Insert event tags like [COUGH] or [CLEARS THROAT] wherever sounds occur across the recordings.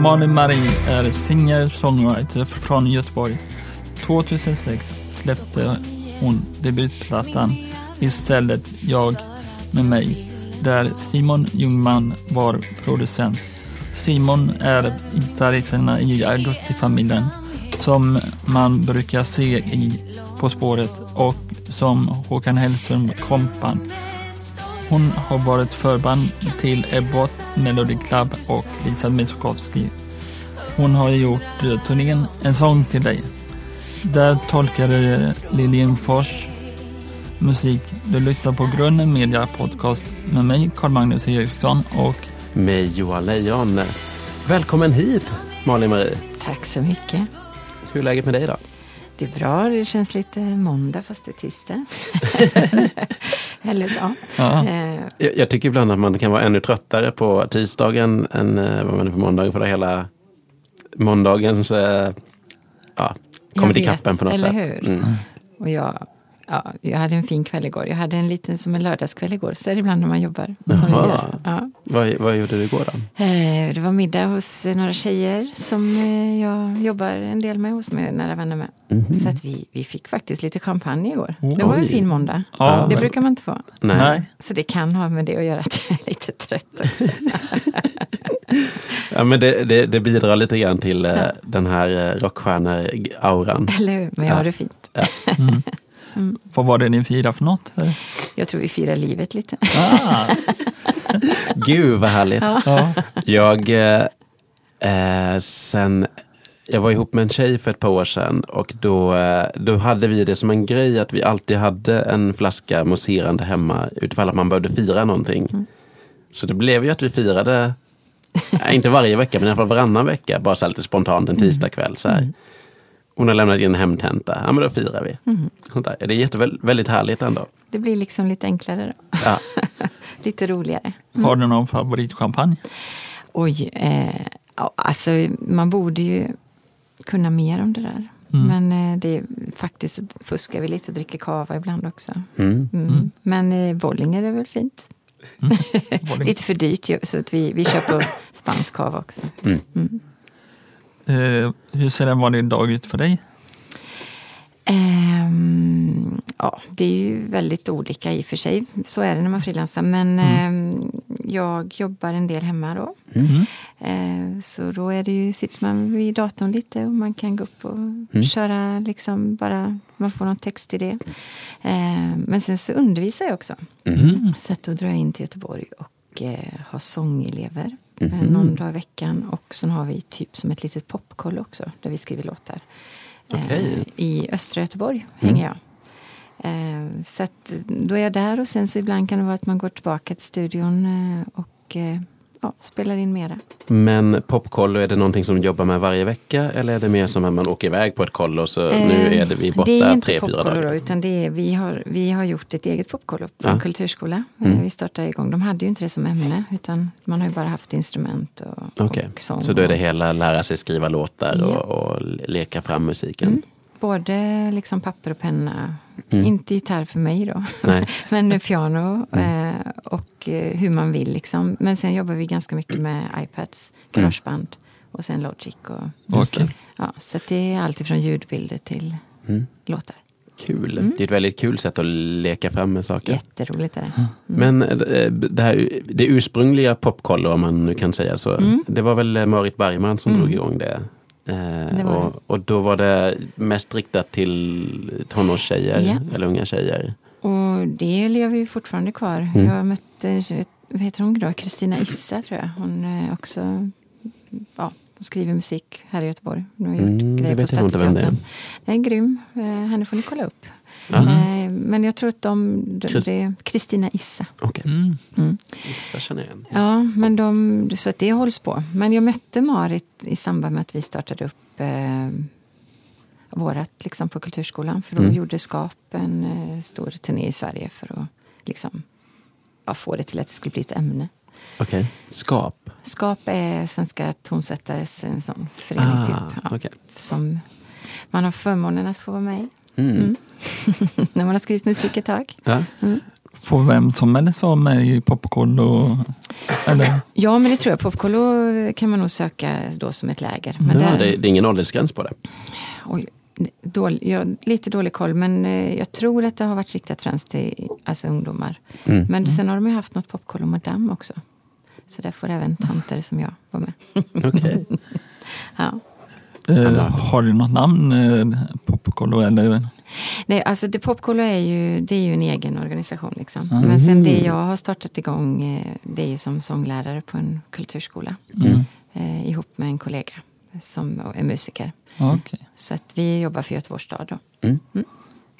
Malin Marie är singer-songwriter från Göteborg. 2006 släppte hon debutplattan Istället jag med mig, där Simon Ljungman var producent. Simon är gitarristerna i Augustifamiljen som man brukar se i På spåret och som Håkan Hellström kompan. Hon har varit förband till Ebbot Melody Club och Lisa Miskovsky. Hon har gjort eh, turnén En sång till dig. Där tolkade Liljefors musik. Du lyssnar på Grunden Media Podcast med mig, Carl-Magnus Eriksson och med Johan Lejon. Välkommen hit, Malin-Marie. Tack så mycket. Hur är läget med dig då? Det är bra, det känns lite måndag fast det är tisdag. [LAUGHS] Eller så. Ja. Eh. Jag, jag, tycker ibland att man kan vara ännu tröttare på tisdagen än eh, vad man är på måndagen. För det hela måndagens eh, ja, kommit ikapp på något eller sätt. Hur? Mm. Och jag Ja, jag hade en fin kväll igår. Jag hade en liten som en lördagskväll igår. Så är det ibland när man jobbar. Ja. Vad, vad gjorde du igår då? Eh, det var middag hos några tjejer som eh, jag jobbar en del med och som jag är nära vänner med. Mm. Så att vi, vi fick faktiskt lite champagne igår. Oh. Det var en fin måndag. Ja, det men... brukar man inte få. Nej. Så det kan ha med det att göra att jag är lite trött också. [LAUGHS] ja, men det, det, det, bidrar lite grann till ja. den här rockstjärne-auran. Eller hur, men jag har det fint. [LAUGHS] Mm. Mm. Vad var det ni firade för något? Jag tror vi firar livet lite. Ah. Gud vad härligt. Ja. Jag, eh, sen, jag var ihop med en tjej för ett par år sedan och då, eh, då hade vi det som en grej att vi alltid hade en flaska mousserande hemma utifall att man behövde fira någonting. Mm. Så det blev ju att vi firade, inte varje vecka men i alla fall varannan vecka, bara så lite spontant en tisdagkväll. Så här. Mm. Hon har lämnat in en hemtenta. Ja men då firar vi. Mm. Sånt där. Det är jätte, väldigt härligt ändå. Det blir liksom lite enklare då. Ja. [LAUGHS] lite roligare. Mm. Har du någon favoritchampagne? Oj, eh, alltså man borde ju kunna mer om det där. Mm. Men eh, det är, faktiskt fuskar vi lite och dricker kava ibland också. Mm. Mm. mm. Men eh, Bollinger är väl fint. Mm. [LAUGHS] lite för dyrt så att vi, vi köper spansk kava också. Eh, hur ser en vanlig dag ut för dig? Um, ja, det är ju väldigt olika i och för sig. Så är det när man frilansar. Men mm. um, jag jobbar en del hemma då. Mm. Uh, så då är det ju, sitter man vid datorn lite och man kan gå upp och mm. köra liksom bara, man får någon text i det. Uh, men sen så undervisar jag också. Mm. Så då drar jag in till Göteborg och uh, har sångelever mm -hmm. någon dag i veckan. Och sen har vi typ som ett litet popkoll också, där vi skriver låtar. Okay. Eh, I östra Göteborg mm. hänger jag. Eh, så att då är jag där och sen så ibland kan det vara att man går tillbaka till studion eh, och ja, spelar in mera. Men popkollo, är det någonting som du jobbar med varje vecka eller är det mer som att man åker iväg på ett kollo så eh, nu är det vi borta tre, fyra dagar? Det är inte popkollo då, utan det är, vi, har, vi har gjort ett eget popkollo på ja. kulturskola. Eh, mm. Vi startade igång. De hade ju inte det som ämne utan man har ju bara haft instrument och, okay. och sång. Så då är det hela lära sig skriva låtar ja. och, och, leka fram musiken? Mm. Både liksom papper och penna. Mm. Inte gitarr för mig då. [LAUGHS] Men piano mm. eh, och eh, hur man vill. Liksom. Men sen jobbar vi ganska mycket med iPads, mm. Garageband och sen Logic. Och, okay. ja, så det är allt från ljudbilder till mm. låtar. Kul. Mm. Det är ett väldigt kul sätt att leka fram med saker. Jätteroligt är det. Mm. Men eh, det, här, det ursprungliga Popkollo, om man nu kan säga så, mm. det var väl Marit Bergman som drog igång det? Eh, och, och, då var det mest riktat till tonårstjejer ja. eller unga tjejer. Och det lever ju fortfarande kvar. Mm. Jag mötte, vad heter hon då? Kristina Issa tror jag. Hon är också ja, skriver musik här i Göteborg. Hon har gjort mm, grejer på Stadsteatern. Det är grym. Eh, henne får ni kolla upp. Mm. Men jag tror att de, de det Kristina Issa. Okay. Mm. Mm. Issa känner jag igen. Ja, men de, så att det hålls på. Men jag mötte Marit i samband med att vi startade upp eh, vårat liksom, på Kulturskolan. För då mm. gjorde Skap en eh, stor turné i Sverige för att liksom, ja, få det till att det skulle bli ett ämne. Okay. Skap? Skap är Svenska tonsättares en sån förening. Ah, typ, ja, okay. Som man har förmånen att få vara med i. Mm. Mm. [LAUGHS] När man har skrivit musik ett tag. Ja. Mm. Får vem som helst vara med i? Eller? Ja, men det tror jag. Popkollo kan man nog söka då som ett läger. Men Ja, där, det, det är ingen åldersgräns på det. oj, dålig, ja, lite dålig koll, men eh, jag tror att det har varit riktat främst till alltså, ungdomar. Mm. Men sen har de ju haft något Popkollo Madame också. Så där får även tanter som jag vara med. [LAUGHS] Okej. [LAUGHS] Ja. Eh, har du något namn, eh, Popkollo? Eller? Nej, alltså det Popkollo är ju, det är ju en egen organisation. Liksom. Mm. Men sen det jag har startat igång, eh, det är ju som sånglärare på en kulturskola. Mm. Eh, ihop med en kollega som är musiker. Okej. Så att vi jobbar för Göteborgs stad då.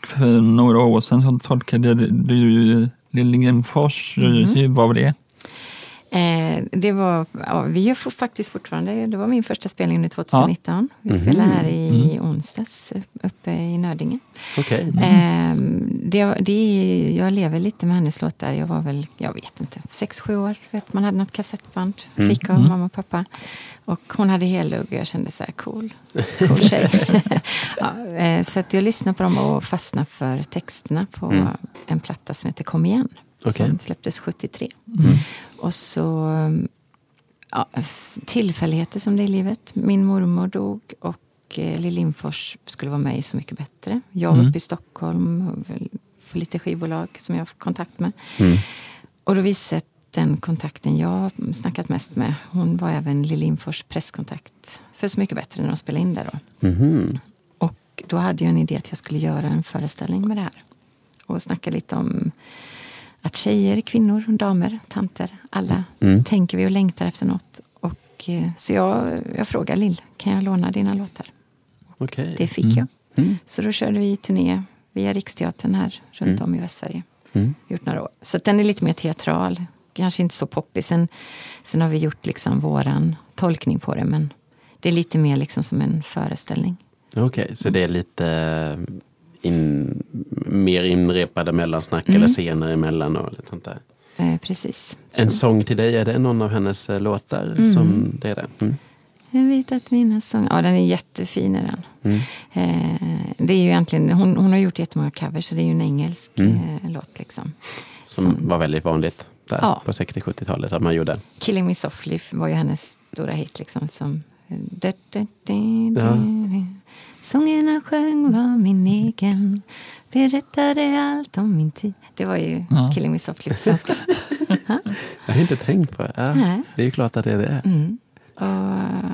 För några år sedan så tolkade du Liljenfors. Mhm. Hur var det? Eh, det var, ja, vi gör for, faktiskt fortfarande, det var min första spelning under 2019. Vi spelade här i onsdags uppe i Nödinge. Okej. Eh, det, det, jag lever lite med hennes låtar. Jag var väl, jag vet inte, sex sju år. Vet, man hade något kassettband, fick av mamma och pappa. Och hon hade hellugg och jag kände så här, cool, cool [LAUGHS] tjej. [LAUGHS] ja, eh, så att jag lyssnade på dem och fastnade för texterna på en platta som heter Kom igen. Okej. Som släpptes 73. Och så ja, tillfälligheter som det är i livet. Min mormor dog och eh, Lill Lindfors skulle vara med i Så mycket bättre. Jag var uppe i Stockholm för lite skivbolag som jag har kontakt med. Mm. Och då visade den kontakten jag har snackat mest med, hon var även Lill Lindfors presskontakt för Så mycket bättre när de spelade in där då. Mhm. Och då hade jag en idé att jag skulle göra en föreställning med det här. Och snacka lite om att tjejer, kvinnor, damer, tanter, alla Mm. tänker vi och längtar efter något. Och, eh, så jag, jag frågade Lill, kan jag låna dina låtar? Okej. Det fick jag. Mm. Så då körde vi turné via Riksteatern här runt om i Västsverige. Mm. Gjort några år. Så den är lite mer teatral. Kanske inte så poppig. Sen, sen har vi gjort liksom våran tolkning på det. Men det är lite mer liksom som en föreställning. Okej, så det är lite in, mer inrepade mellansnack Mm. eller scener emellan och lite sånt där. Eh, precis. En Så- sång till dig, är det någon av hennes eh, låtar? Mm. som det är det? Mm. Jag vet att mina sånger... Ja, den är jättefin. Är den. Mm. Eh, det är ju egentligen, hon, hon har gjort jättemånga covers, så det är ju en engelsk Mm. eh, låt. Liksom. Som, Som- var väldigt vanligt där Ja. på 60-70-talet att man gjorde. Killing Me Softly var ju hennes stora hit. Liksom, som, Ja. Sången han sjöng var min egen Berättade allt om min tid Det var ju Ja. Killing Me Softly [LAUGHS] på svenska. Jag har inte tänkt på det. Ja, Nej. det är ju klart att det är det. Mm. Och,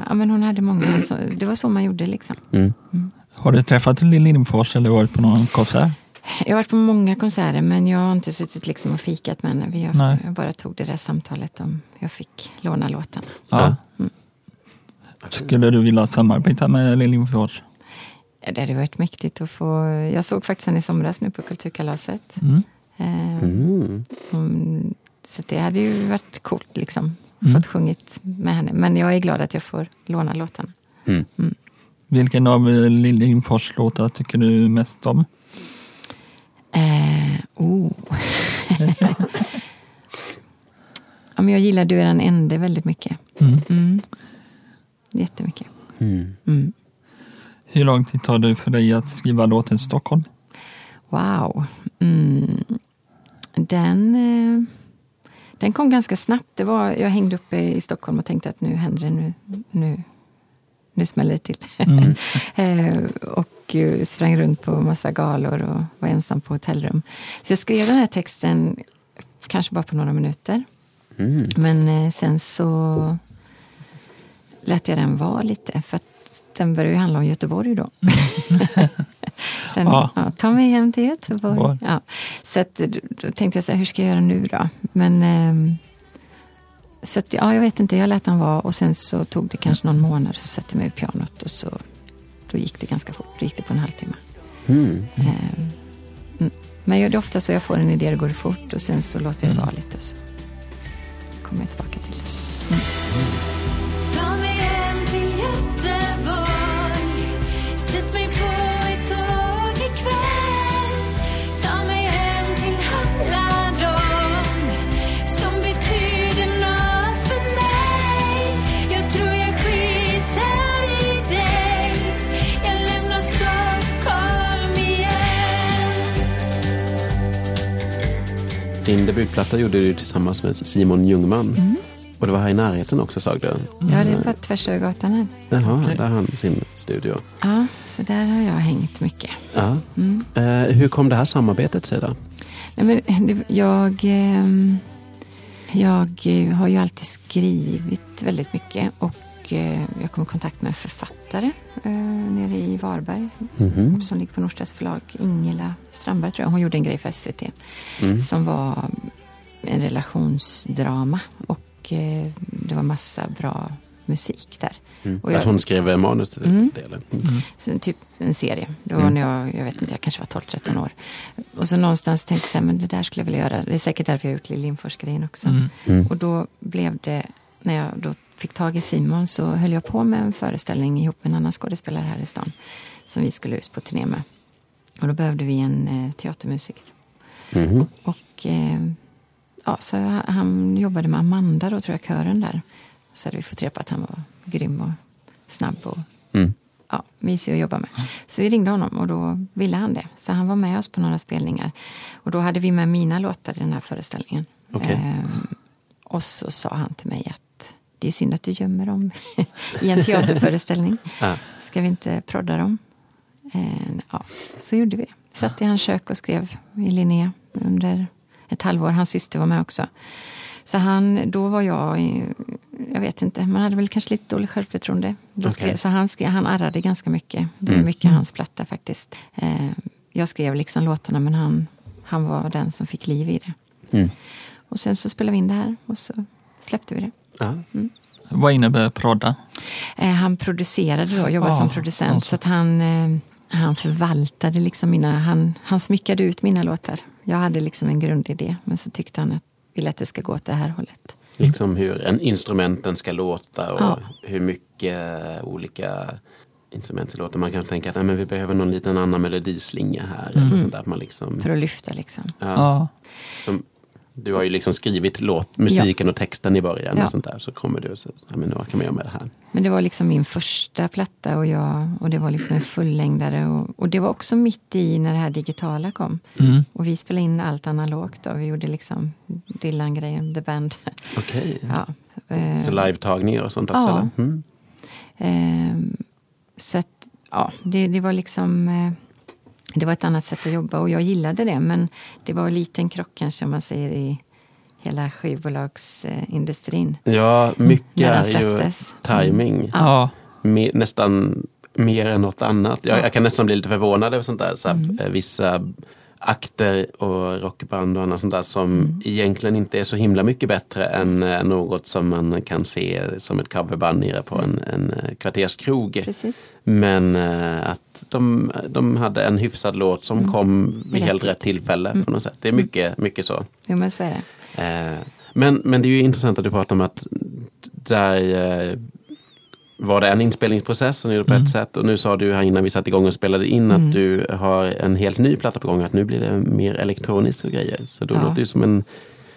ja, men hon hade många, så, det var så man gjorde. Liksom. Mm. Har du träffat Lill Lindfors eller varit på någon konsert? Jag har varit på många konserter men jag har inte suttit liksom och fikat med henne. Nej. jag bara tog det där samtalet om jag fick låna låten. Ja. Mm. Skulle du vilja samarbeta med Lill Lindfors? Ja, Det hade varit mäktigt att få... Jag såg faktiskt henne i somras nu på Kulturkalaset. Mm. Eh, Mm. hon- Så det hade ju varit coolt liksom. Mm. Fått sjungit med henne. Men jag är glad att jag får låna låtarna. Mm. Vilken av eh, Lill Lindfors låtar tycker du mest om? Eh, oh. [LAUGHS] ja, men jag gillar Du är den ende väldigt mycket. Mm. Mm. Jättemycket. Mm. Hur lång tid tar det för dig att skriva låten Stockholm? Wow. Mm. Den, eh, den kom ganska snabbt. Det var, jag hängde uppe i Stockholm och tänkte att nu händer det. Nu, nu, nu smäller det till. Mm. [LAUGHS] eh, och eh, sprang runt på massa galor och var ensam på hotellrum. Så jag skrev den här texten kanske bara på några minuter. Mm. Men sen så lät jag den vara lite. För att den börjar ju handla om Göteborg då. [LAUGHS] den, Ja. ja. ta mig hem till Göteborg. Ja. Så att, då tänkte jag så här, hur ska jag göra nu då? Men ehm, så att, ja, jag vet inte, jag lät den vara och sen så tog det kanske någon månad så satte jag mig vid pianot och så då gick det ganska fort. Då gick det på en halvtimme. Mm. Mm. Men jag- det är ofta så jag får en idé, det går fort och sen så låter jag det vara lite. Så kommer jag tillbaka till det. Ta din debutplatta gjorde du tillsammans med Simon Ljungman. Mm. Och det var här i närheten också sa du? Ja, det är bara tvärs över gatan här. Jaha, Okej. där har han sin studio. Ja, så där har jag hängt mycket. Ja. Mm. Eh, hur kom det här samarbetet sig då? Nej, men det, jag, ehm, jag har ju alltid skrivit väldigt mycket och eh, jag kom i kontakt med en författare eh, nere i Varberg Mhm. som ligger på Norstedts förlag, Ingela Strandberg tror jag. Hon gjorde en grej för SVT Mm. som var en relationsdrama och eh, det var massa bra musik där. Mm. Och jag- Att hon skrev manus till Mm. det? Eller? Så, typ en serie. Det var Mm. när jag, jag vet inte, jag kanske var 12-13 år. Och så någonstans tänkte jag så här, men det där skulle jag vilja göra. Det är säkert därför jag har gjort Lill Lindfors-grejen också. Mm. Mm. Och då blev det, när jag då fick tag i Simon så höll jag på med en föreställning ihop med en annan skådespelare här i stan. Som vi skulle ut på turné med. Och då behövde vi en eh, teatermusiker. Mhm. Och eh, ja, så han, jobbade med Amanda då, tror jag, kören där. Så hade vi fått reda på att han var grym och snabb och Mm. ja, mysig att jobba med. Så vi ringde honom och då ville han det. Så han var med oss på några spelningar. Och då hade vi med mina låtar i den här föreställningen. Okej. Ehm, och så sa han till mig att det är synd att du gömmer dem [LAUGHS] i en teaterföreställning. [LAUGHS] Ja. Ska vi inte prodda dem? Ehm, ja, så gjorde vi det. Satt i hans kök och skrev i Linnea under ett halvår. Hans syster var med också. Så han, då var jag, jag vet inte, man hade väl kanske lite dåligt självförtroende. Då skrev. Så han, skrev, han arrade ganska mycket. Det är Mm. mycket hans platta faktiskt. Eh, jag skrev liksom låtarna men han, han var den som fick liv i det. Mm. Och sen så spelade vi in det här och så släppte vi det. Ja. Vad innebär prodda? Eh, han producerade då, jobbade Ja, som producent. alltså. Så att han, eh, han förvaltade liksom mina, han, han smyckade ut mina låtar. Jag hade liksom en grundidé men så tyckte han att ville att det ska gå åt det här hållet. Liksom hur en instrumenten ska låta och Ja. hur mycket olika instrument det låter. Man kan tänka att nej, men vi behöver någon liten annan melodislinga här. Eller sånt där. Att Man liksom, För att lyfta liksom. ja, Ja. som, du har ju liksom skrivit låt, musiken och texten i början. Ja. Och sånt där, så kommer du och säger ja, men nu kan man göra med det här. Men det var liksom min första platta och, jag, och det var liksom en fullängdare. Och, och det var också mitt i när det här digitala kom. Mm. Och vi spelade in allt analogt. Då. Vi gjorde liksom Dylan-grejen, The Band. Okej. [LAUGHS] ja. eh, Så live-tagningar och sånt också? Ja. Eller? Mm. Ehm, så att, ja, det, det var liksom... Det var ett annat sätt att jobba och jag gillade det. Men det var en liten krock kanske om man säger i hela skivbolagsindustrin. Ja, mycket är ju timing. Ja. Me- nästan mer än något annat. Jag, Ja. jag kan nästan bli lite förvånad över sånt där. Så här, Mm. eh, Vissa akter och rockband och annat sånt där som Mm. egentligen inte är så himla mycket bättre än eh, något som man kan se som ett coverband nere på en, en eh, kvarterskrog. Precis. Men eh, att de, de hade en hyfsad låt som Mm. kom vid helt rätt tillfälle på något sätt. Det är mycket, mycket så. Jo, men så är det. Men, men det är ju intressant att du pratar om att där var det en inspelningsprocess som ni gjorde på ett sätt och nu sa du här innan vi satte igång och spelade in Mm. att du har en helt ny platta på gång att nu blir det mer elektroniska grejer. Så då Ja. låter det som en,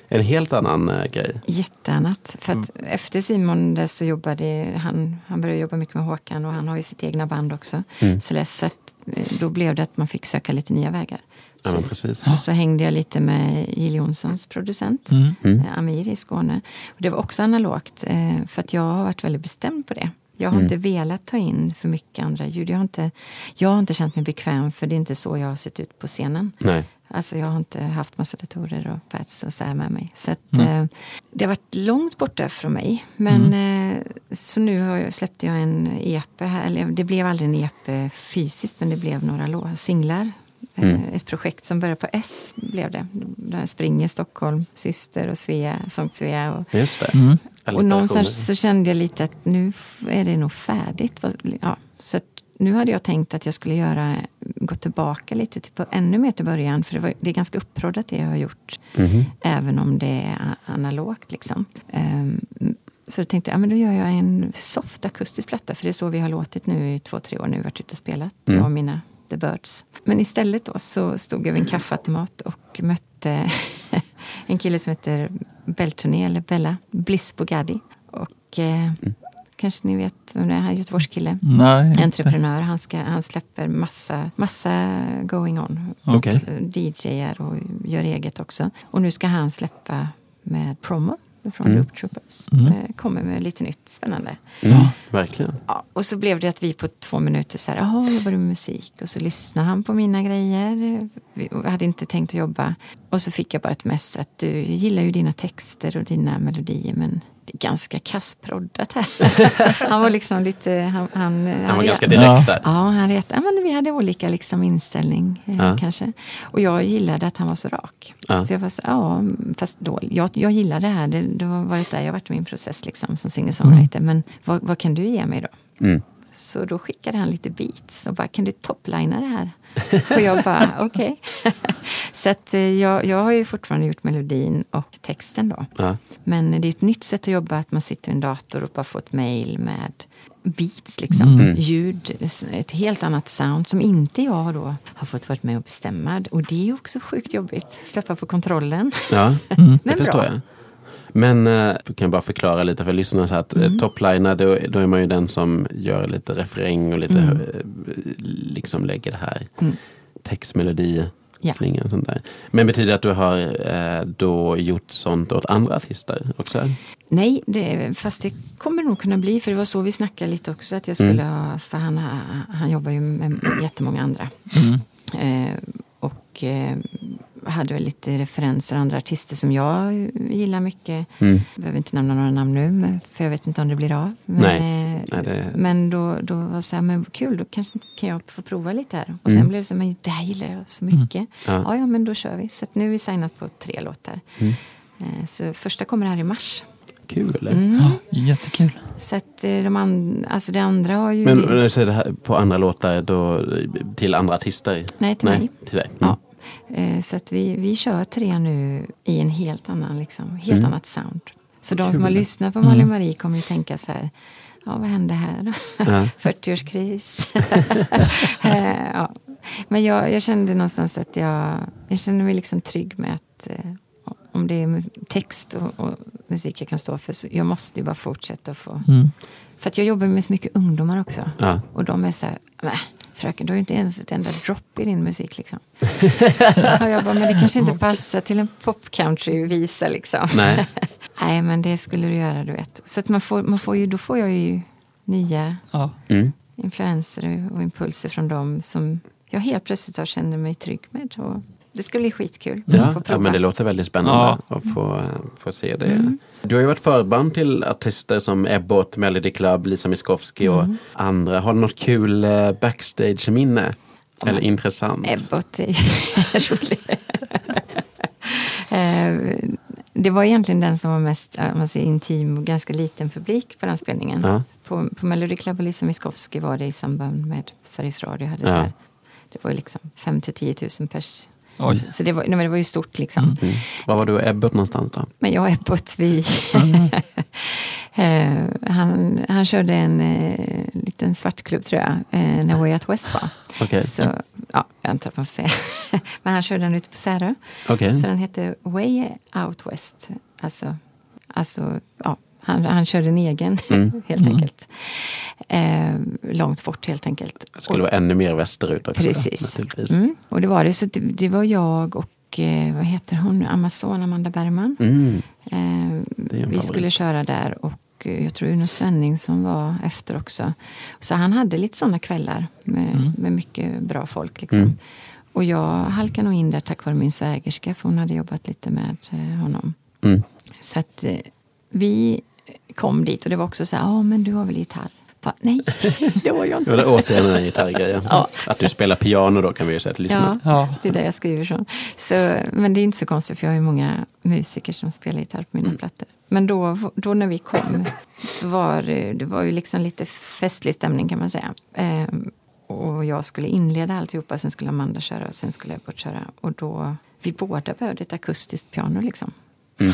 en helt annan eh, grej. Jätteannat. För att efter Simon där så jobbade han, han började jobba mycket med Håkan och han har ju sitt egna band också. Mm. Så att, eh, då blev det att man fick söka lite nya vägar. Ja, Så, men precis. och så hängde jag lite med Jill Johnsons producent, Mm. Mm. eh, Amir i Skåne. Och det var också analogt, för att jag har varit väldigt bestämd på det. Jag har Mm. inte velat ta in för mycket andra ljud. Jag har, inte, jag har inte känt mig bekväm, för det är inte så jag har sett ut på scenen. Nej. Alltså jag har inte haft massa datorer och pads och så här med mig. Så att, Mm. eh, det har varit långt borta från mig. Men eh, så nu har jag, släppte jag en EP här. Eller det blev aldrig en EP fysiskt men det blev några lå- singlar. Mm. Eh, ett projekt som började på S blev det. Där Springer Stockholm, Syster och Svea, Sång Svea. Och, Just det. Mm. och någonstans så kände jag lite att nu är det nog färdigt. Ja, så nu hade jag tänkt att jag skulle göra, gå tillbaka lite, till, ännu mer till början. För det, var, det är ganska upproddat det jag har gjort. Mhm. Även om det är analogt. Liksom. Ehm, så då tänkte jag, ja, men då gör jag en soft akustisk platta. För det är så vi har låtit nu i två, tre år. Nu har varit ute och spelat. Mm. Jag och mina The Birds. Men istället då så stod jag vid en kaffeautomat och mötte en kille som heter Beltoné, eller Bella, Bliss Bugatti. Och eh, kanske ni vet vem det är, han är Göteborgskille. Nej. Entreprenör, han, ska, han släpper massa, massa going on. Okej. DJar och gör eget också. Och nu ska han släppa med promo från Mm. Loop Troopers. Mm. Eh, Kommer med lite nytt spännande. Mm, verkligen. Ja, och så blev det att vi på två minuter så här, jaha, jobbar du med musik? Och så lyssnade han på mina grejer. Vi hade inte tänkt att jobba. Och så fick jag bara ett mess att du gillar ju dina texter och dina melodier men ganska kassproddat här. [LAUGHS] han var liksom lite... Han, han, Han var ganska direkt Ja. där. Ja, han retade. Ja, men vi hade olika liksom inställning eh, Ja. kanske. Och jag gillade att han var så rak. Ja. Så jag var så, ja, fast då, jag, jag gillar det här. Det, det har varit där jag varit i min process liksom, som singer-songwriter. Men vad, vad kan du ge mig då? Mm. Så då skickade han lite beats och bara, kan du toplina det här? Och jag bara, [LAUGHS] okej. Så att eh, jag, jag har ju fortfarande gjort melodin och texten då. Ja. Men det är ett nytt sätt att jobba, att man sitter i en dator och bara får ett mail med beats, liksom. Mm. ljud, ett helt annat sound som inte jag då har fått vara med och bestämma. Och det är också sjukt jobbigt, släppa på kontrollen. Ja, [LAUGHS] Men det förstår bra. jag. Men eh, kan bara förklara lite för lyssnarna så att Mm. mm. topliner, då, då är man ju den som gör lite refräng och lite, Mm. eh, liksom lägger det här Mm. textmelodi, Ja. slingan och sånt där. Men betyder det att du har eh, då gjort sånt åt andra artister också? Nej, det, fast det kommer nog kunna bli, för det var så vi snackade lite också. Att jag Mm. skulle ha, för han, han jobbar ju med jättemånga andra. Mm. Och eh, hade väl lite referenser andra artister som jag gillar mycket. Mm. Behöver inte nämna några namn nu, för jag vet inte om det blir av. Men, Nej. eh, Nej, det- men då, då var det så här, men kul, då kanske kan jag få prova lite här. Och sen Mm. blev det så här, men det här gillar jag så mycket. Ja. Ja, ja, men då kör vi. Så nu är vi signat på tre låtar. Mm. Eh, så första kommer här i mars. Kul! Mm. Ja, jättekul. Så att eh, de and, alltså det andra har ju... Men när du säger det här på andra låtar, då, till andra artister? Nej, till mig. till dig? Mm. Ja. Eh, Så att vi, vi kör tre nu i en helt annan, liksom, helt Mm. annat sound. Så de Kul. som har lyssnat på Mm. Malin Marie kommer ju tänka så här, ja vad hände här då? Ja. [LAUGHS] 40-årskris. [LAUGHS] Eh, ja. Men jag, jag kände någonstans att jag, jag kände mig liksom trygg med att om det är text och, och musik jag kan stå för så jag måste ju bara fortsätta få. Mm. För att jag jobbar med så mycket ungdomar också. Ja. Och de är så här, "Nä, fröken du har ju inte ens ett enda dropp i din musik liksom. [LAUGHS] och jag bara, men det kanske inte passar till en pop-country-visa liksom. Nej. [LAUGHS] Nej, men det skulle du göra, du vet. Så att man får, man får ju, då får jag ju nya Ja. Mm. influenser och impulser från dem som jag helt plötsligt har känner mig trygg med. Och det ska bli skitkul att Ja, ja, prova. men det låter väldigt spännande Ja. att få, få se det. Mm. Du har ju varit förband till artister som Ebbot, Melody Club, Lisa Miskovsky och Mm. andra. Har du något kul eh, backstage-minne? Eller men- intressant? Ebbot är [LAUGHS] rolig. Eh, det var egentligen den som var mest eh, man säger, intim och ganska liten publik på den spelningen. Ja. På, på Melody Club och Lisa Miskovsky var det i samband med Sveriges Radio. Hade Ja. så här, det var liksom 5 till 10 000 pers. Oj. Så det var, nej, det var ju stort liksom. Mm. Var var du och Ebbot någonstans då? Men jag och Ebbot, vi... [LAUGHS] Eh, han, han körde en eh, liten svartklubb tror jag, eh, när Way Out West var. Okej. Så, ja, jag antar att man får säga. [LAUGHS] Men han körde den ute på Särö. Okej. Så den hette Way Out West. Alltså, alltså ja, han, han körde en egen, [LAUGHS] Mm. helt enkelt. Eh, långt bort, helt enkelt. Det skulle vara ännu mer västerut också. Precis. Naturligtvis. Mm, och det var det. Så det, det var jag och, eh, vad heter hon, Amazon, Amanda Bergman. Mm. Eh, vi skulle köra där och eh, jag tror Uno Svenning som var efter också. Så han hade lite sådana kvällar med, med mycket bra folk. Liksom. Mm. Och jag halkade nog in där tack vare min svägerska för hon hade jobbat lite med eh, honom. Mm. Så att eh, vi kom dit och det var också så här, ja men du har väl gitarr? Bara, Nej, [LAUGHS] det har jag Det inte. var det återigen den här gitarrgrejen. Ja. Att du spelar piano då kan vi ju säga till lyssnarna. Ja, Ja. det är det jag skriver från. Så, men det är inte så konstigt för jag har ju många musiker som spelar gitarr på mina Mm. plattor. Men då, då när vi kom så var det, var ju liksom lite festlig stämning kan man säga. Ehm, och jag skulle inleda alltihopa, sen skulle Amanda köra och sen skulle jag bort köra. Och då, vi båda behövde ett akustiskt piano liksom. Mm.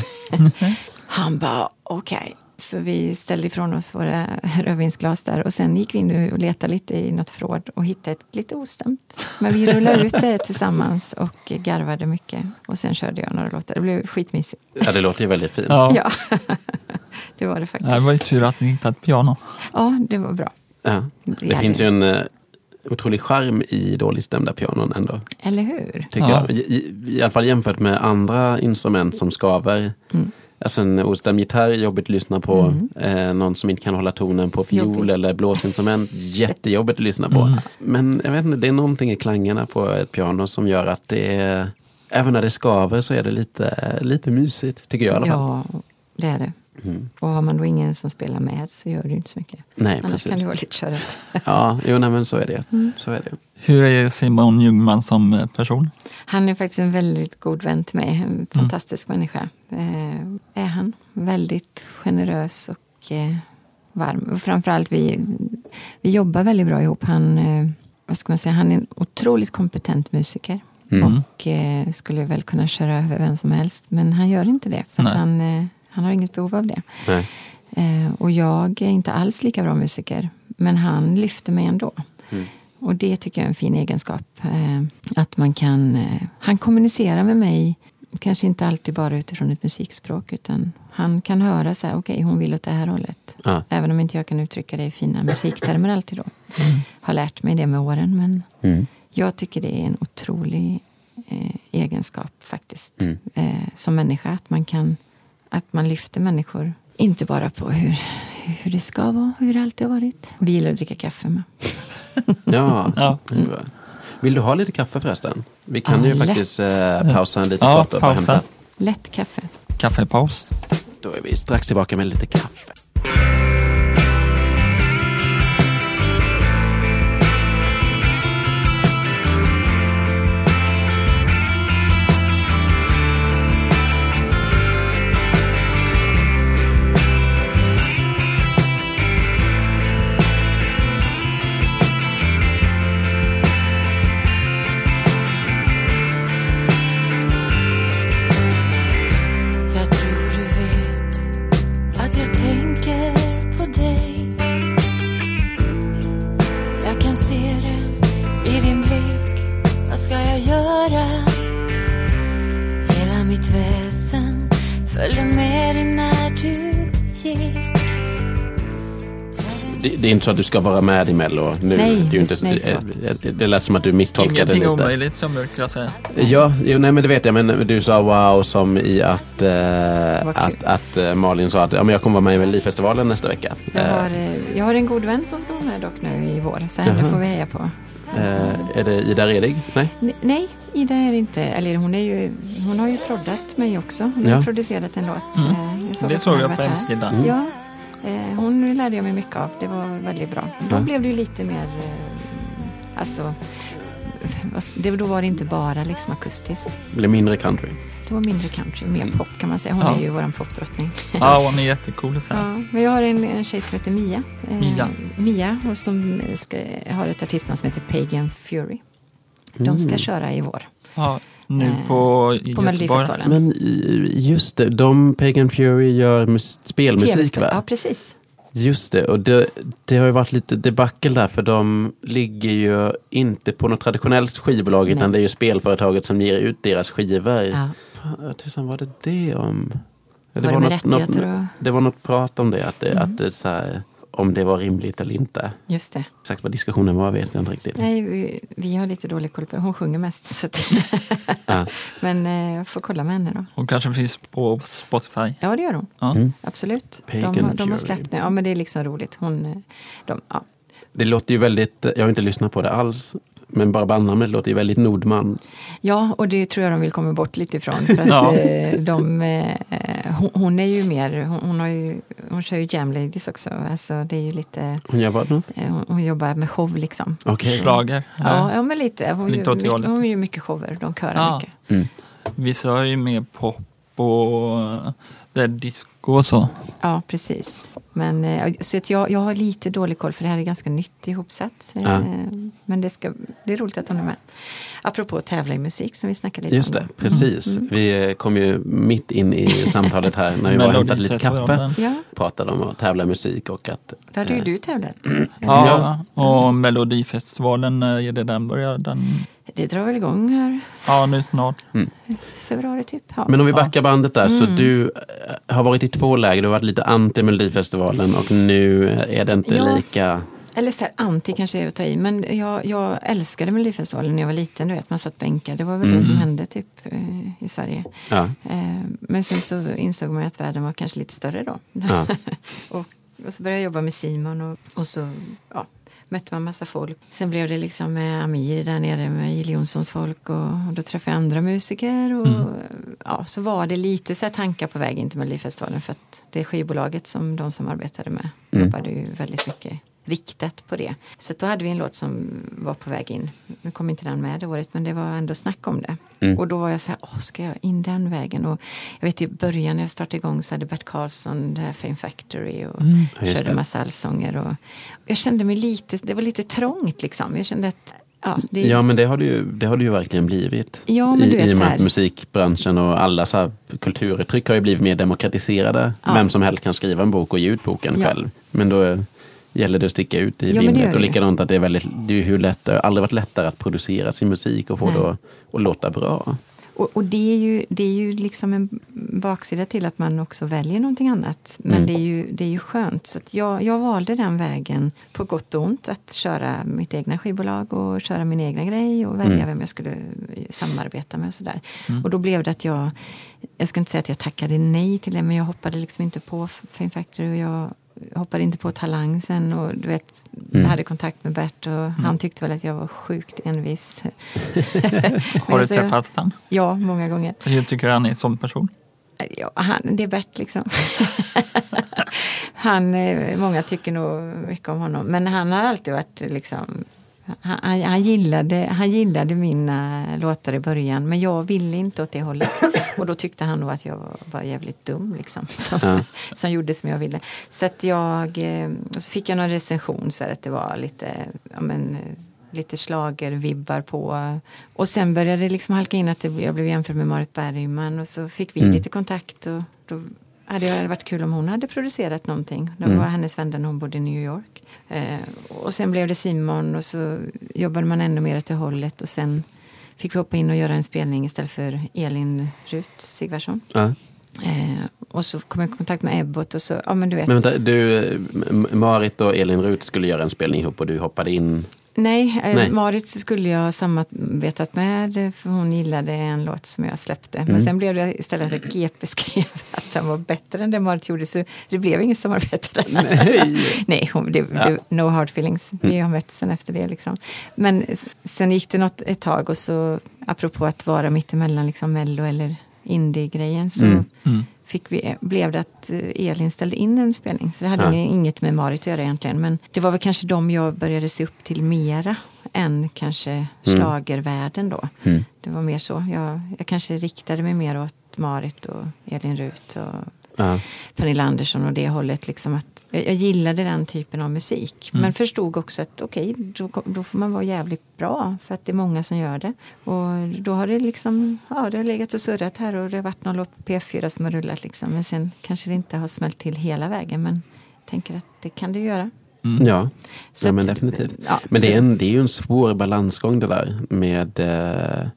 [LAUGHS] Han bara, okej. Så vi ställde ifrån oss våra [LAUGHS] rödvinsglas där och sen gick vi in och letade lite i något förråd och hittade ett lite ostämt. Men vi rullade ut det tillsammans och garvade mycket. Och sen körde jag några låtar. Det blev skitmysigt. Ja, det låter ju väldigt fint. Ja. Ja. [LAUGHS] det var det faktiskt. Det var ju tur att ni hittade ett piano. Ja, det var bra. Ja. Det hade- finns ju en uh, otrolig charm i dåligt stämda pianon ändå. Eller hur? Tycker Ja. jag. I, i, I alla fall jämfört med andra instrument som skaver. Mm. Alltså en ostämd gitarr är jobbigt att lyssna på. Mm. Eh, någon som inte kan hålla tonen på fiol Jobbigt. eller blåsinstrument. Jättejobbigt att lyssna på. Mm. Men jag vet inte, det är någonting i klangerna på ett piano som gör att det är, Även när det skaver så är det lite, lite mysigt, tycker jag i alla fall. Ja, det är det. Mm. Och har man då ingen som spelar med så gör det ju inte så mycket. Nej, Annars precis. kan det vara lite körigt. [LAUGHS] Ja, jo, nej, men så är det. Mm. Så är det. Hur är Simon Ljungman som eh, person? Han är faktiskt en väldigt god vän till mig. En fantastisk människa. Eh, är han. Väldigt generös och eh, varm. Och framförallt vi, vi jobbar väldigt bra ihop. Han, eh, vad ska man säga, han är en otroligt kompetent musiker. Mm. Och eh, skulle väl kunna köra över vem som helst. Men han gör inte det. För han, eh, han har inget behov av det. Eh, och jag är inte alls lika bra musiker. Men han lyfter mig ändå. Mm. Och det tycker jag är en fin egenskap. Eh, att man kan... Eh, han kommunicerar med mig, kanske inte alltid bara utifrån ett musikspråk. Utan han kan höra så här, okej hon vill åt det här hållet. Ja. Även om inte jag kan uttrycka det i fina musiktermer alltid då. Har lärt mig det med åren. Men Mm. jag tycker det är en otrolig eh, egenskap faktiskt. Mm. Som människa. Att man kan att man lyfter människor. Inte bara på hur, hur det ska vara, hur det alltid har varit. Vi gillar att dricka kaffe med. [LAUGHS] Ja, Ja. bra. Vill du ha lite kaffe förresten? Vi kan Ja, ju lätt. faktiskt eh, pausa en liten Ja, kort och pausa. hämta. Lätt kaffe. Kaffepaus. Då är vi strax tillbaka med lite kaffe. Det, det är inte så att du ska vara med i Mello nu. Nej, det, är ju inte, nej, eh, det lät som att du misstolkade Ingenting lite. omöjligt som brukar jag säga. Ja, jo, nej men det vet jag. Men du sa wow som i att, eh, att, att eh, Malin sa att ja, men jag kommer vara med i Melodifestivalen nästa vecka. Jag Eh, har, eh, jag har en god vän som ska vara med dock nu i vår. Så henne får vi heja på. är det Ida Redig? Nej? N- Nej, Ida är det inte. Eller hon, är ju, hon har ju proddat mig också. Hon Ja. har producerat en låt. Mm. Såg Det såg jag på hemsidan. Mm. Ja, hon lärde jag mig mycket av. Det var väldigt bra. Då Ja. blev det ju lite mer, eh, alltså, det, då var det inte bara liksom akustiskt. Eller mindre country? Det var mindre country, mer Mm. pop kan man säga. Hon Ja. är ju våran popdrottning. [LAUGHS] Ja, hon är jättecool. Så här. Ja, men jag har en, en tjej som heter Mia. Eh, Mia. Mia och som ska, har ett artistnamn som heter Pagan Fury. De ska Mm. köra i vår. Ja, nu Eh, på, i På. Melodifestivalen. Men just det, de Pagan Fury gör mus- spelmusik va? Ja, precis. Just det, och det, det har ju varit lite debacle där för de ligger ju inte på något traditionellt skivbolag utan det är ju spelföretaget som ger ut deras skivor. Ja. Tusan var det det om? Ja, Var det rättigheter och- det var något prat om det, att det, Mm. att det så här, om det var rimligt eller inte. Just det. Exakt vad diskussionen var vet jag inte riktigt. Nej, vi, vi har lite dålig koll på. Hon sjunger mest. Så att Ja. [LAUGHS] Men eh, jag får kolla med henne då. Hon kanske finns på Spotify. Ja, det gör hon. Ja. Mm. Absolut. De, Pagan har- de Fury. har släppt nu. Ja, men det är liksom roligt. Hon, eh, de, ja. Det låter ju väldigt, jag har inte lyssnat på det alls, men bara bandnamnet låter ju väldigt Nordman. ja, och det tror jag de vill komma bort lite ifrån. För att, [LAUGHS] Ja. eh, de, eh, hon, hon är ju mer, hon, hon, har ju, hon kör ju Jam Ladies också. Alltså, det är ju lite, Hon vad? nu? eh, hon, hon jobbar med show liksom. Okej. Schlager. Ja, ja men lite. Hon, Lite gör, mycket, hon gör mycket shower. De körar Ja. mycket. Mm. Vissa har ju mer pop och det är disco och så. Ja, precis. Men, eh, så att jag, jag har lite dålig koll för det här är ganska nytt ihopsatt. Eh, Ja. Men det, ska, det är roligt att hon är med. Apropå att tävla i musik som vi snackade lite Just om. det, då. precis. Vi eh, kom ju mitt in i [LAUGHS] samtalet här när vi var och hämtade lite kaffe. Ja, Pratade om att tävla i musik och att... där hade ju du tävlat. [CLEARS THROAT] Ja, och Melodifestivalen, är det den börjar? Den det drar väl igång här Ja, nu snart. februari typ. Ja. Men om vi backar bandet där, så Mm. du eh, har varit i två läger. Du har varit lite anti Melodifestivalen och nu är det inte Ja. lika... Eller så här, anti kanske är att ta i, men jag, jag älskade Melodifestivalen när jag var liten. Du vet, man satt bänkad. Det var väl det som hände typ eh, i Sverige. Ja. Eh, men sen så insåg man att världen var kanske lite större då. Ja. [LAUGHS] och, och så började jag jobba med Simon och, och så ja, mötte man massa folk. Sen blev det liksom med Amir där nere med Jill Johnsons folk och, och då träffade jag andra musiker. Och, ja, så var det lite så tankar på väg in till Melodifestivalen för att det skivbolaget som de som arbetade med Mm. jobbade ju väldigt mycket riktat på det. Så då hade vi en låt som var på väg in. Nu kom inte den med det året men det var ändå snack om det. Mm. Och då var jag så här, åh ska jag in den vägen? Och jag vet i början när jag startade igång så hade Bert Karlsson det här Fame Factory och just körde det. massa allsånger. Och jag kände mig lite, det var lite trångt liksom. Jag kände att, ja, det, Ja, men det har det ju, det har det ju verkligen blivit. Ja, I, vet I och med att musikbranschen och alla så kulturuttryck har ju blivit mer demokratiserade. Ja. Vem som helst kan skriva en bok och ge ut boken Ja. själv. Men då gäller det att sticka ut i Ja, vimlet. Och likadant att det är väldigt, det är hur lätt, det har aldrig varit lättare att producera sin musik och få Nej. det att, att låta bra. Och, och det, är ju, det är ju liksom en baksida till att man också väljer någonting annat. Men Mm. det, är ju, det är ju skönt. Så att jag, jag valde den vägen på gott och ont. Att köra mitt egna skivbolag och köra min egna grej och välja Mm. vem jag skulle samarbeta med. Och, sådär. och då blev det att jag, jag ska inte säga att jag tackade nej till det, men jag hoppade liksom inte på Fame Factory. Och jag hoppade inte på Talang sen. Och du vet, Mm. Jag hade kontakt med Bert och han tyckte väl att jag var sjukt envis. [LAUGHS] Har du träffat han? Ja, många gånger. Hur tycker du han är som person? Ja, han, det är Bert liksom. [LAUGHS] han, eh, många tycker nog mycket om honom. Men han har alltid varit liksom han, han, han, gillade, han gillade mina låtar i början men jag ville inte åt det hållet. [LAUGHS] Och då tyckte han nog att jag var, var jävligt dum liksom. [LAUGHS] Som, Ja. som gjorde som jag ville. Så att jag, eh, och så fick jag någon recension så här att det var lite, ja men, lite slagervibbar på. Och sen började det liksom halka in att det, jag blev jämförd med Marit Bergman och så fick vi Mm. lite kontakt. Och då hade det varit kul om hon hade producerat någonting. Det Mm. var hennes vän när hon bodde i New York. Eh, och sen blev det Simon och så jobbade man ännu mer åt det hållet. Och sen fick vi hoppa in och göra en spelning istället för Elin Rut Sigvardsson. Ja. Eh, och så kom jag i kontakt med Ebbot och så, ja men du vet. Men vänta, du, Marit och Elin Rut skulle göra en spelning ihop och du hoppade in. Nej, eh, Nej. Marit skulle jag ha samarbetat med för hon gillade en låt som jag släppte. Men Mm. sen blev det istället att GP skrev [LAUGHS] att den var bättre än det Marit gjorde så det blev inget samarbete. Nej. [LAUGHS] Nej, hon, det, det, no hard feelings. Vi har mötts sen efter det. Liksom. Men sen gick det något, ett tag och så apropå att vara mittemellan liksom mello eller indie-grejen så Mm. Mm. fick vi, blev det att eh, Elin ställde in en spelning. Så det hade Ja. inget med Marit att göra egentligen. Men det var väl kanske de jag började se upp till mera än kanske schlagervärlden då. Mm. Det var mer så. Jag, jag kanske riktade mig mer åt Marit och Elin Rut och Ja. Pernilla Andersson och det hållet. Liksom att jag, gillade den typen av musik. Mm. Men förstod också att okej, då, då får man vara jävligt bra. För att det är många som gör det. Och då har det liksom, ja det har legat och surrat här och det har varit någon låt på P4 som har rullat liksom. Men sen kanske det inte har smält till hela vägen. Men jag tänker att det kan det göra. Ja. Så ja, men definitivt. ja, Men det är, en, det är ju en svår balansgång det där med eh,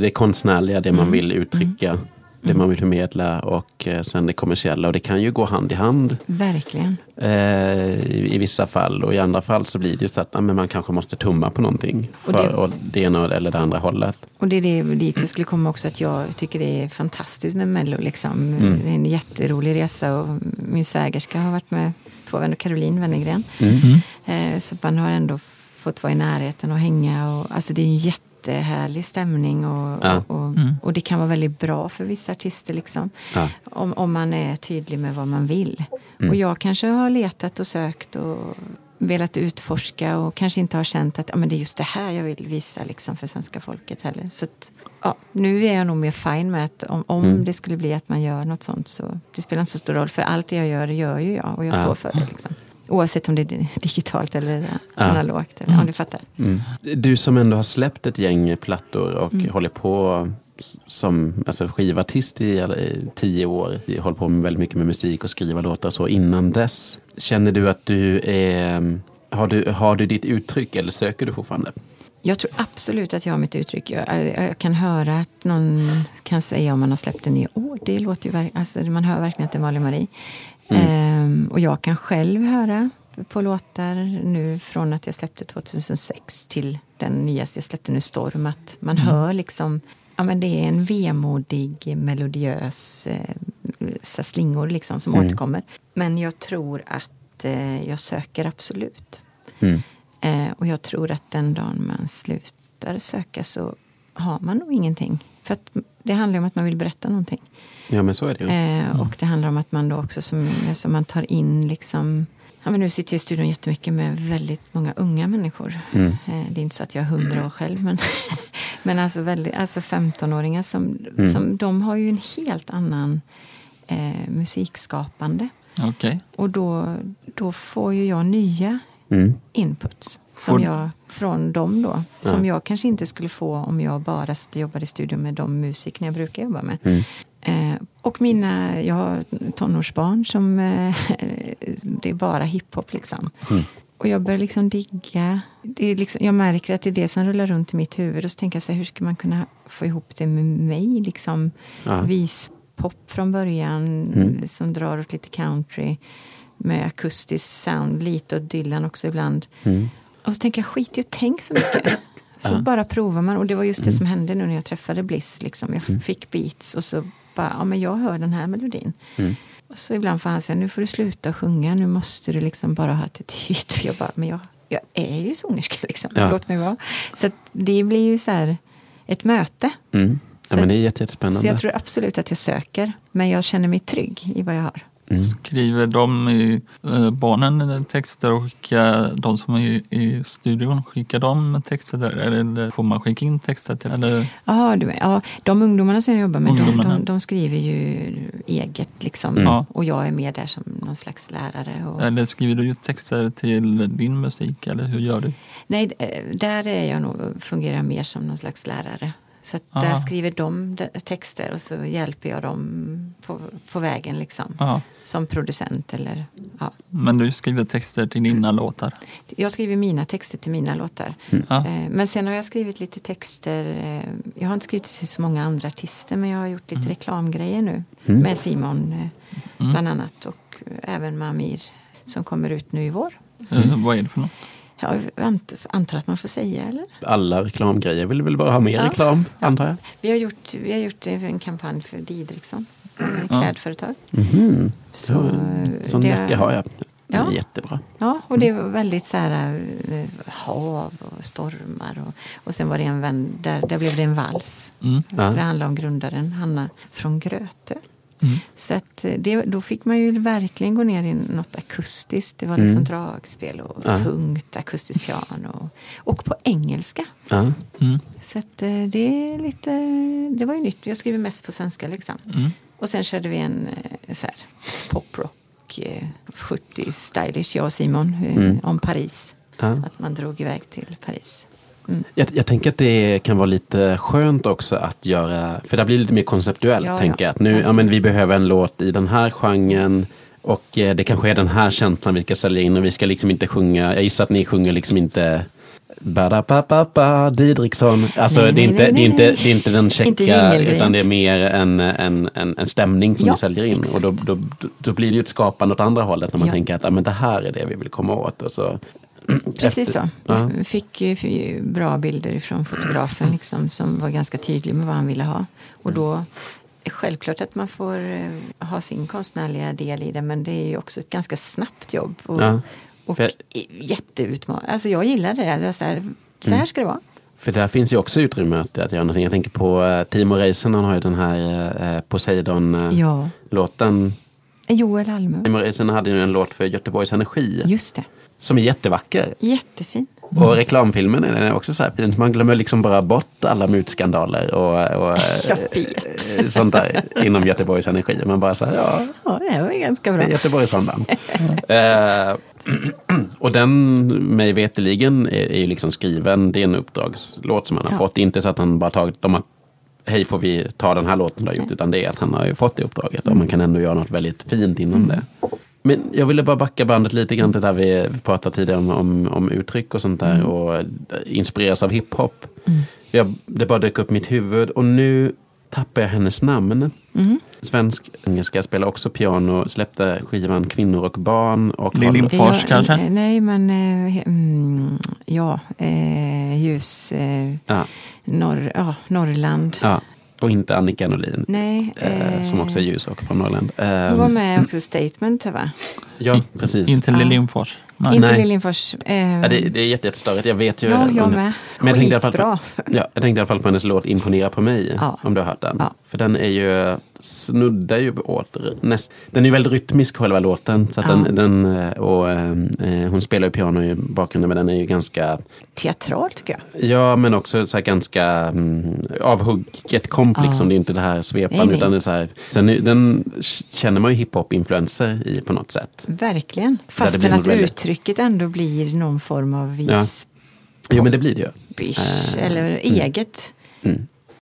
det konstnärliga, det man Mm. vill uttrycka, det man vill förmedla och eh, sen det kommersiella. Och det kan ju gå hand i hand Verkligen. eh, i, vissa fall och i andra fall så blir det ju så att men man kanske måste tumma på någonting Och för det- och det ena eller det andra hållet. Och det är det dit jag skulle komma också, att jag tycker det är fantastiskt med Mello. Liksom. Mm. Det är en jätterolig resa och min svägerska har varit med, två vänner, Caroline Wennergren. Mm. Eh, så man har ändå fått vara i närheten och hänga. Och, alltså det är en jättehärlig stämning och, Ja. och, och, Mm. och det kan vara väldigt bra för vissa artister. Liksom. Ja. Om, om man är tydlig med vad man vill. Mm. Och jag kanske har letat och sökt och velat utforska och kanske inte har känt att ja, men det är just det här jag vill visa liksom, för svenska folket heller. Så att, ja, nu är jag nog mer fine med att om, om Mm. det skulle bli att man gör något sånt så det spelar inte så stor roll för allt det jag gör gör ju jag och jag Ja. står för det. Liksom. Oavsett om det är [LAUGHS] digitalt eller analogt. Eller, Om du fattar. Mm. Du som ändå har släppt ett gäng plattor och Mm. håller på som alltså, skivartist i, i tio år. Håller på med väldigt mycket med musik och skriva låtar så innan dess. Känner du att du är... Har du, har du ditt uttryck eller söker du fortfarande? Jag tror absolut att jag har mitt uttryck. Jag, jag, kan höra att någon kan säga om man har släppt en ny. Åh, det låter ju alltså, Man hör verkligen att det är Malin Marie. Mm. Ehm, och jag kan själv höra på låtar nu från att jag släppte 2006 till den nyaste jag släppte nu, Storm. Att man mm. hör liksom Ja, men det är en vemodig, melodiös eh, slingor liksom som mm. återkommer. Men jag tror att eh, jag söker absolut. Mm. Eh, och jag tror att den dagen man slutar söka så har man nog ingenting. För att det handlar om att man vill berätta någonting. Ja, men så är det ju. Eh, mm. Och det handlar om att man då också som, som man tar in liksom Ja, men nu sitter jag i studion jättemycket med väldigt många unga människor. Mm. Eh, det är inte så att jag är hundra år själv, men, [LAUGHS] men alltså, väldigt, alltså 15-åringar som, mm. som de har ju en helt annan eh, musikskapande. Okay. Och då, då får ju jag nya mm. inputs som jag, från dem då. Som ja. jag kanske inte skulle få om jag bara satt och jobbade i studion med de musiker jag brukar jobba med. Mm. Eh, och mina, jag har tonårsbarn som, eh, det är bara hiphop liksom. Mm. Och jag börjar liksom digga, det är liksom, jag märker att det är det som rullar runt i mitt huvud. Och så tänker jag så här, hur ska man kunna få ihop det med mig? Liksom, ja. Vispop från början, mm. som drar åt lite country. Med akustisk sound, lite åt Dylan också ibland. Mm. Och så tänker jag, skit i att tänka så mycket. Så ja. bara provar man. Och det var just det mm. som hände nu när jag träffade Bliss. Liksom. Jag mm. fick beats och så bara, ja men jag hör den här melodin. Mm. Och så ibland får han säga, nu får du sluta sjunga, nu måste du liksom bara ha attityd. [LAUGHS] Jag bara, men jag, jag är ju sångerska liksom, ja. låt mig vara. Så det blir ju så här ett möte. Mm. Ja, så, men det är jättespännande. Så jag tror absolut att jag söker, men jag känner mig trygg i vad jag har. Mm. Skriver de i, eh, barnen texter och skickar de som är i, i studion, skickar de texter där? Eller får man skicka in texter till? Eller? Ja, du, ja, de ungdomarna som jag jobbar med, de, de, de, skriver ju eget liksom. Mm. Och jag är med där som någon slags lärare. Och... Eller skriver du texter till din musik eller hur gör du? Nej, eh, där är jag nog, fungerar mer som någon slags lärare. Så där skriver de texter och så hjälper jag dem på, på vägen liksom. Aha. Som producent eller ja. Men du skriver texter till dina låtar? Jag skriver mina texter till mina låtar. Mm. Eh, men sen har jag skrivit lite texter. Eh, jag har inte skrivit till så många andra artister men jag har gjort lite mm. reklamgrejer nu. Mm. Med Simon eh, mm. bland annat och även med Amir som kommer ut nu i vår. Vad är det för något? Jag antar att man får säga, eller? Alla reklamgrejer vill väl bara ha mer ja. reklam, antar jag. Vi har gjort, vi har gjort en kampanj för Didriksson, ja. klädföretag. Mm. Så, Sån jacka har jag. Ja. Jättebra. Ja, och det var väldigt så här, eh, hav och stormar. Och, och sen var det en vän, där, där blev det en vals. Mm. Ja. Det handlade om grundaren Hanna från Gröte. Mm. Så att eh, det, då fick man ju verkligen gå ner i något akustiskt. Det var liksom mm. dragspel och ja. tungt akustiskt piano. Och, på engelska. Ja. Mm. Så eh, det är lite, det var ju nytt. Jag skriver mest på svenska liksom. Mm. Och sen körde vi en eh, så här, poprock, 70 stylish, jag och Simon, mm. om Paris. Ja. Att man drog iväg till Paris. Mm. Jag, jag, tänker att det kan vara lite skönt också att göra, för det blir lite mer konceptuellt. Ja, tänker ja. Att nu, ja, men vi behöver en låt i den här genren och eh, det kanske är den här känslan vi ska sälja in och vi ska liksom inte sjunga, jag gissar att ni sjunger liksom inte Ba-da-pa-pa-pa, Didriksson. Alltså nej, det, är inte, nej, nej, det, är inte, det är inte den checka, utan det är mer en, en, en, en stämning som ja, vi säljer in. Exakt. Och då, då, då, blir det ju ett skapande åt andra hållet när man ja. tänker att ah, men det här är det vi vill komma åt. Och så Precis så. Ja. Fick ju bra bilder från fotografen liksom, som var ganska tydlig med vad han ville ha. Och då Självklart att man får eh, ha sin konstnärliga del i det men det är ju också ett ganska snabbt jobb. Och, ja. och jag... jätteutmanande. Alltså jag gillar det. Jag så, här, så här mm. ska det vara. För där finns ju också utrymme att, att göra någonting. Jag tänker på uh, Timo Räisänen har ju den här uh, Poseidon-låten. Ja. Joel Almö. Timo Räisänen hade ju en låt för Göteborgs Energi. Just det. Som är jättevacker. Jättefin. Mm. Och reklamfilmen är också så här fin. Man glömmer liksom bara bort alla mutskandaler och, och [LAUGHS] sånt där inom Göteborgs Energi. Man bara så här, ja. Ja, det var ganska bra. Det är Göteborgsrondan. uh, [LAUGHS] [CLEARS THROAT] och den, mig veteligen är, är ju liksom skriven, det är en uppdragslåt som han har ja. fått. Inte så att han bara tagit, de har, hej får vi ta den här låten du har gjort, utan det är att han har ju fått det uppdraget. Mm. Och man kan ändå göra något väldigt fint inom mm. det. Men jag ville bara backa bandet lite grann till där vi pratade tidigare om, om, om uttryck och sånt där Mm. och eh, inspireras av hiphop. Jag, det bara dök upp mitt huvud och nu tappar jag hennes namn. Mm. Svensk engelska spelar också piano, släppte skivan Kvinnor och barn. Och Lilly har- Fors Ja, kanske? eh, Nej, men eh, mm, ja, eh, ljus, eh, ja, norr, ja, Norrland. ja, och inte Annika Norlin. Nej, Eh, som också är ljus och från Norrland. Eh, Hon var med också i Statement, va? Ja, precis. Inte Ja. Liljenfors. Nej. Inte. Liljenfors. Eh, Ja, det, det är jätte- jättestörigt, jag vet ju. ja, jag med. Men jag tänkte, i alla fall Skitbra. på, ja, jag tänkte i alla fall på hennes låt Imponera på mig. Ja. Om du har hört den. Ja. För den är ju, snuddar ju åt, näst, den är ju väldigt rytmisk själva låten. Så att Ja. den, den, eh, och, eh, hon spelar ju piano i bakgrunden men den är ju ganska, Teatral, tycker jag. ja men också så här ganska mm, avhugget komp Ja. liksom. Det är inte det här nej. utan det är så här, sen den känner man ju hiphop-influenser i på något sätt. Verkligen. Fastän att väldigt- uttrycket ändå blir någon form av Ja. vis Jo men det blir det ju. bish, Eh, eller eget. Mm.